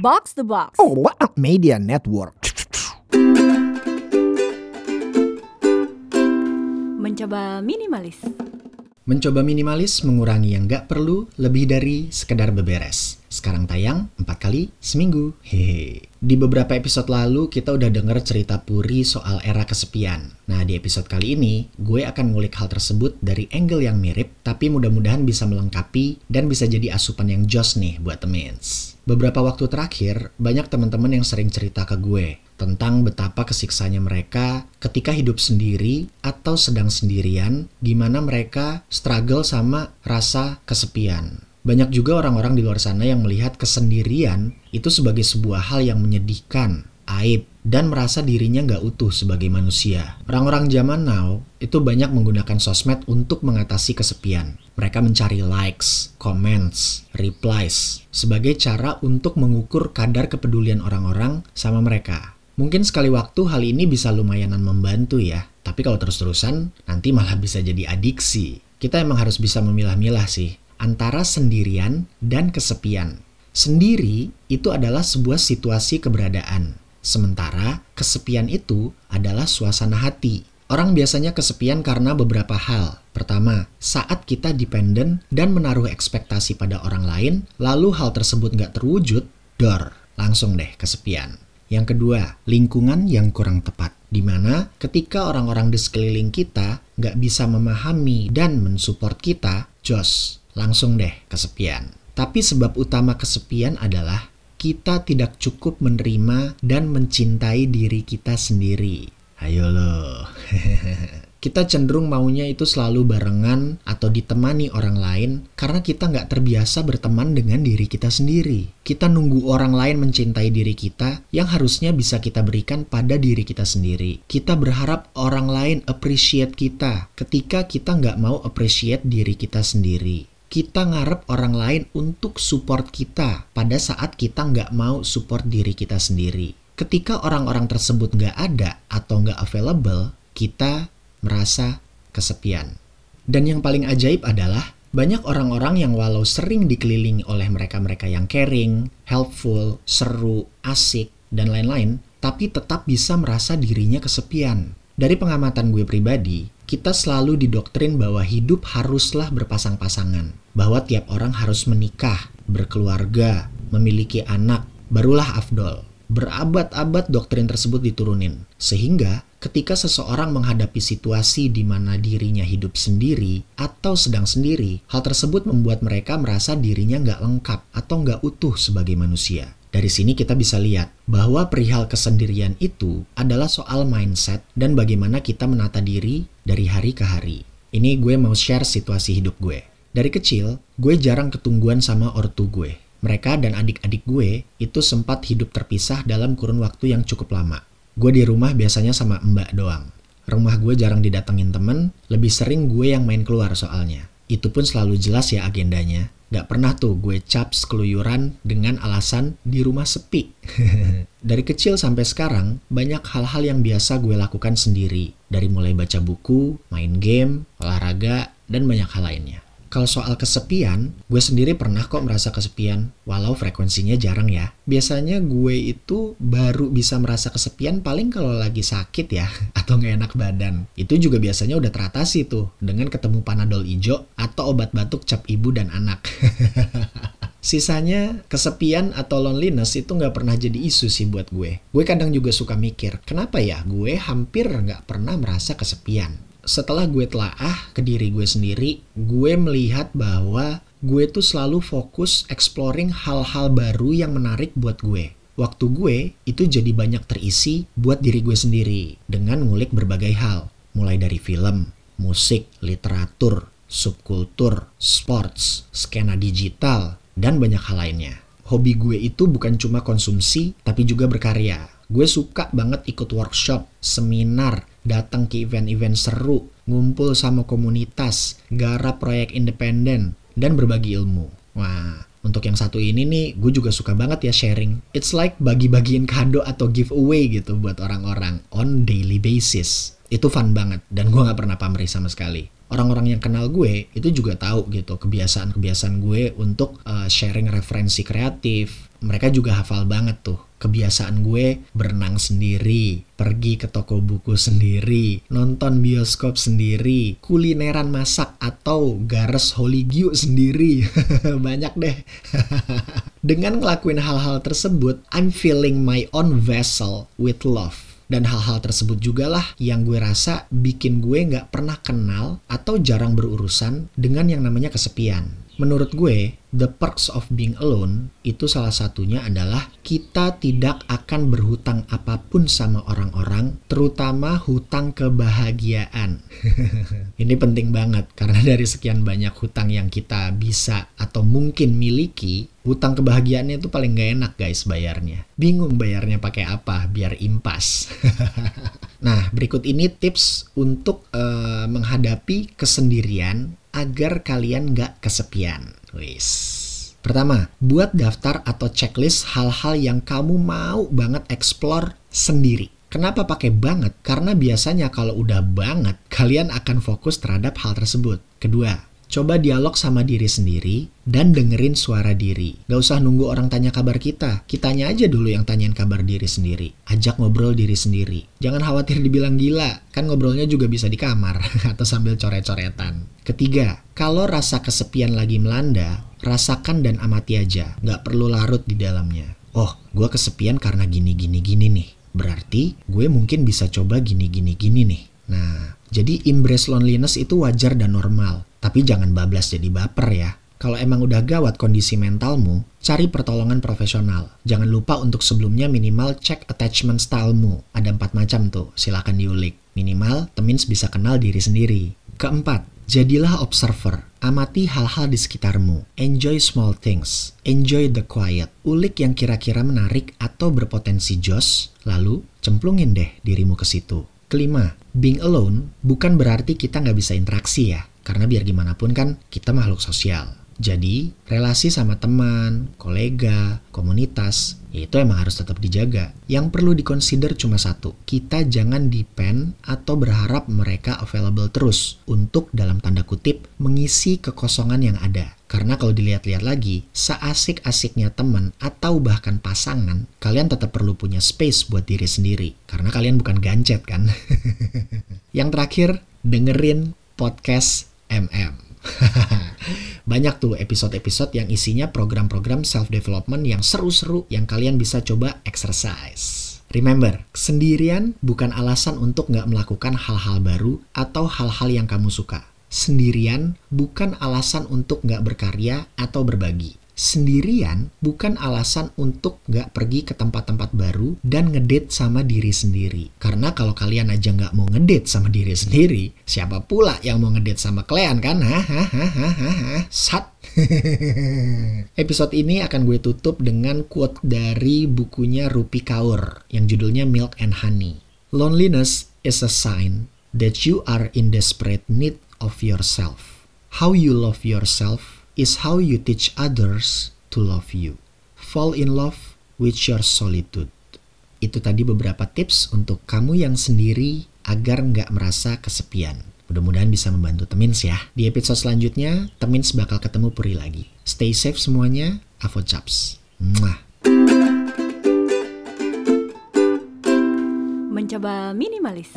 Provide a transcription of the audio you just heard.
Box the Box. Oh, what a media network. Mencoba minimalis. Mencoba minimalis mengurangi yang nggak perlu lebih dari sekedar beberes. Sekarang tayang 4 kali seminggu. Hehe. Di beberapa episode lalu kita udah denger cerita Puri soal era kesepian. Nah di episode kali ini gue akan ngulik hal tersebut dari angle yang mirip tapi mudah-mudahan bisa melengkapi dan bisa jadi asupan yang jos nih buat temens. Beberapa waktu terakhir banyak teman-teman yang sering cerita ke gue tentang betapa kesiksanya mereka ketika hidup sendiri atau sedang sendirian, gimana mereka struggle sama rasa kesepian. Banyak juga orang-orang di luar sana yang melihat kesendirian itu sebagai sebuah hal yang menyedihkan, aib, dan merasa dirinya nggak utuh sebagai manusia. Orang-orang zaman now itu banyak menggunakan sosmed untuk mengatasi kesepian. Mereka mencari likes, comments, replies sebagai cara untuk mengukur kadar kepedulian orang-orang sama mereka. Mungkin sekali waktu hal ini bisa lumayanan membantu ya, tapi kalau terus-terusan nanti malah bisa jadi adiksi. Kita emang harus bisa memilah-milah sih antara sendirian dan kesepian. Sendiri itu adalah sebuah situasi keberadaan, sementara kesepian itu adalah suasana hati. Orang biasanya kesepian karena beberapa hal. Pertama, saat kita dependen dan menaruh ekspektasi pada orang lain, lalu hal tersebut nggak terwujud, dor, langsung deh kesepian. Yang kedua, lingkungan yang kurang tepat. Di mana ketika orang-orang di sekeliling kita nggak bisa memahami dan mensupport kita, jos, langsung deh kesepian. Tapi sebab utama kesepian adalah kita tidak cukup menerima dan mencintai diri kita sendiri. Ayo loh. kita cenderung maunya itu selalu barengan atau ditemani orang lain karena kita nggak terbiasa berteman dengan diri kita sendiri. Kita nunggu orang lain mencintai diri kita yang harusnya bisa kita berikan pada diri kita sendiri. Kita berharap orang lain appreciate kita ketika kita nggak mau appreciate diri kita sendiri kita ngarep orang lain untuk support kita pada saat kita nggak mau support diri kita sendiri. Ketika orang-orang tersebut nggak ada atau nggak available, kita merasa kesepian. Dan yang paling ajaib adalah banyak orang-orang yang walau sering dikelilingi oleh mereka-mereka yang caring, helpful, seru, asik, dan lain-lain, tapi tetap bisa merasa dirinya kesepian. Dari pengamatan gue pribadi, kita selalu didoktrin bahwa hidup haruslah berpasang-pasangan, bahwa tiap orang harus menikah, berkeluarga, memiliki anak, barulah afdol. Berabad-abad doktrin tersebut diturunin, sehingga ketika seseorang menghadapi situasi di mana dirinya hidup sendiri atau sedang sendiri, hal tersebut membuat mereka merasa dirinya nggak lengkap atau nggak utuh sebagai manusia. Dari sini kita bisa lihat bahwa perihal kesendirian itu adalah soal mindset dan bagaimana kita menata diri dari hari ke hari. Ini gue mau share situasi hidup gue. Dari kecil, gue jarang ketungguan sama ortu gue. Mereka dan adik-adik gue itu sempat hidup terpisah dalam kurun waktu yang cukup lama. Gue di rumah biasanya sama mbak doang. Rumah gue jarang didatengin temen, lebih sering gue yang main keluar soalnya. Itu pun selalu jelas ya agendanya. Gak pernah tuh gue caps keluyuran dengan alasan di rumah sepi. Dari kecil sampai sekarang, banyak hal-hal yang biasa gue lakukan sendiri. Dari mulai baca buku, main game, olahraga, dan banyak hal lainnya. Kalau soal kesepian, gue sendiri pernah kok merasa kesepian, walau frekuensinya jarang ya. Biasanya gue itu baru bisa merasa kesepian paling kalau lagi sakit ya, atau nggak enak badan. Itu juga biasanya udah teratasi tuh, dengan ketemu panadol ijo atau obat batuk cap ibu dan anak. Sisanya kesepian atau loneliness itu nggak pernah jadi isu sih buat gue. Gue kadang juga suka mikir, kenapa ya gue hampir nggak pernah merasa kesepian setelah gue telaah ke diri gue sendiri, gue melihat bahwa gue tuh selalu fokus exploring hal-hal baru yang menarik buat gue. Waktu gue itu jadi banyak terisi buat diri gue sendiri dengan ngulik berbagai hal, mulai dari film, musik, literatur, subkultur, sports, skena digital, dan banyak hal lainnya. Hobi gue itu bukan cuma konsumsi, tapi juga berkarya. Gue suka banget ikut workshop, seminar, datang ke event-event seru, ngumpul sama komunitas, garap proyek independen, dan berbagi ilmu. Wah, untuk yang satu ini nih, gue juga suka banget ya sharing. It's like bagi-bagiin kado atau giveaway gitu buat orang-orang on daily basis. Itu fun banget, dan gue gak pernah pamrih sama sekali. orang-orang yang kenal gue itu juga tahu gitu kebiasaan-kebiasaan gue untuk uh, sharing referensi kreatif. Mereka juga hafal banget tuh kebiasaan gue berenang sendiri, pergi ke toko buku sendiri, nonton bioskop sendiri, kulineran masak atau gares holigio sendiri. Banyak deh. Dengan ngelakuin hal-hal tersebut, I'm filling my own vessel with love. Dan hal-hal tersebut juga lah yang gue rasa bikin gue nggak pernah kenal atau jarang berurusan dengan yang namanya kesepian. Menurut gue, the perks of being alone itu salah satunya adalah kita tidak akan berhutang apa pun sama orang-orang, terutama hutang kebahagiaan. Ini penting banget karena dari sekian banyak hutang yang kita bisa atau mungkin miliki, hutang kebahagiaannya itu paling gak enak guys bayarnya. Bingung bayarnya pakai apa biar impas. nah, berikut ini tips untuk uh, menghadapi kesendirian agar kalian gak kesepian. Wis. Pertama, buat daftar atau checklist hal-hal yang kamu mau banget explore sendiri. Kenapa pakai banget? Karena biasanya kalau udah banget, kalian akan fokus terhadap hal tersebut. Kedua, Coba dialog sama diri sendiri dan dengerin suara diri. Gak usah nunggu orang tanya kabar kita. Kitanya aja dulu yang tanyain kabar diri sendiri. Ajak ngobrol diri sendiri. Jangan khawatir dibilang gila. Kan ngobrolnya juga bisa di kamar atau sambil coret-coretan. Ketiga, kalau rasa kesepian lagi melanda, rasakan dan amati aja. Gak perlu larut di dalamnya. Oh, gue kesepian karena gini-gini-gini nih. Berarti gue mungkin bisa coba gini-gini-gini nih. Nah, jadi embrace loneliness itu wajar dan normal. Tapi jangan bablas jadi baper ya. Kalau emang udah gawat kondisi mentalmu, cari pertolongan profesional. Jangan lupa untuk sebelumnya minimal cek attachment stylemu. Ada empat macam tuh, silakan diulik. Minimal, temins bisa kenal diri sendiri. Keempat, jadilah observer. Amati hal-hal di sekitarmu. Enjoy small things. Enjoy the quiet. Ulik yang kira-kira menarik atau berpotensi jos, lalu cemplungin deh dirimu ke situ. Kelima, being alone bukan berarti kita nggak bisa interaksi ya. Karena biar gimana pun kan kita makhluk sosial. Jadi, relasi sama teman, kolega, komunitas, ya itu emang harus tetap dijaga. Yang perlu dikonsider cuma satu, kita jangan depend atau berharap mereka available terus untuk dalam tanda kutip mengisi kekosongan yang ada. Karena kalau dilihat-lihat lagi, seasik-asiknya teman atau bahkan pasangan, kalian tetap perlu punya space buat diri sendiri. Karena kalian bukan gancet kan? yang terakhir, dengerin podcast MM. Banyak tuh episode-episode yang isinya program-program self-development yang seru-seru yang kalian bisa coba exercise. Remember, sendirian bukan alasan untuk nggak melakukan hal-hal baru atau hal-hal yang kamu suka. Sendirian bukan alasan untuk nggak berkarya atau berbagi sendirian bukan alasan untuk nggak pergi ke tempat-tempat baru dan ngedate sama diri sendiri. Karena kalau kalian aja nggak mau ngedate sama diri sendiri, siapa pula yang mau ngedate sama kalian kan? Hahaha, sat. Episode ini akan gue tutup dengan quote dari bukunya Rupi Kaur yang judulnya Milk and Honey. Loneliness is a sign that you are in desperate need of yourself. How you love yourself is how you teach others to love you. Fall in love with your solitude. Itu tadi beberapa tips untuk kamu yang sendiri agar nggak merasa kesepian. Mudah-mudahan bisa membantu Temins ya. Di episode selanjutnya, Temins bakal ketemu Puri lagi. Stay safe semuanya. Avo Chaps. Mwah. Mencoba minimalis.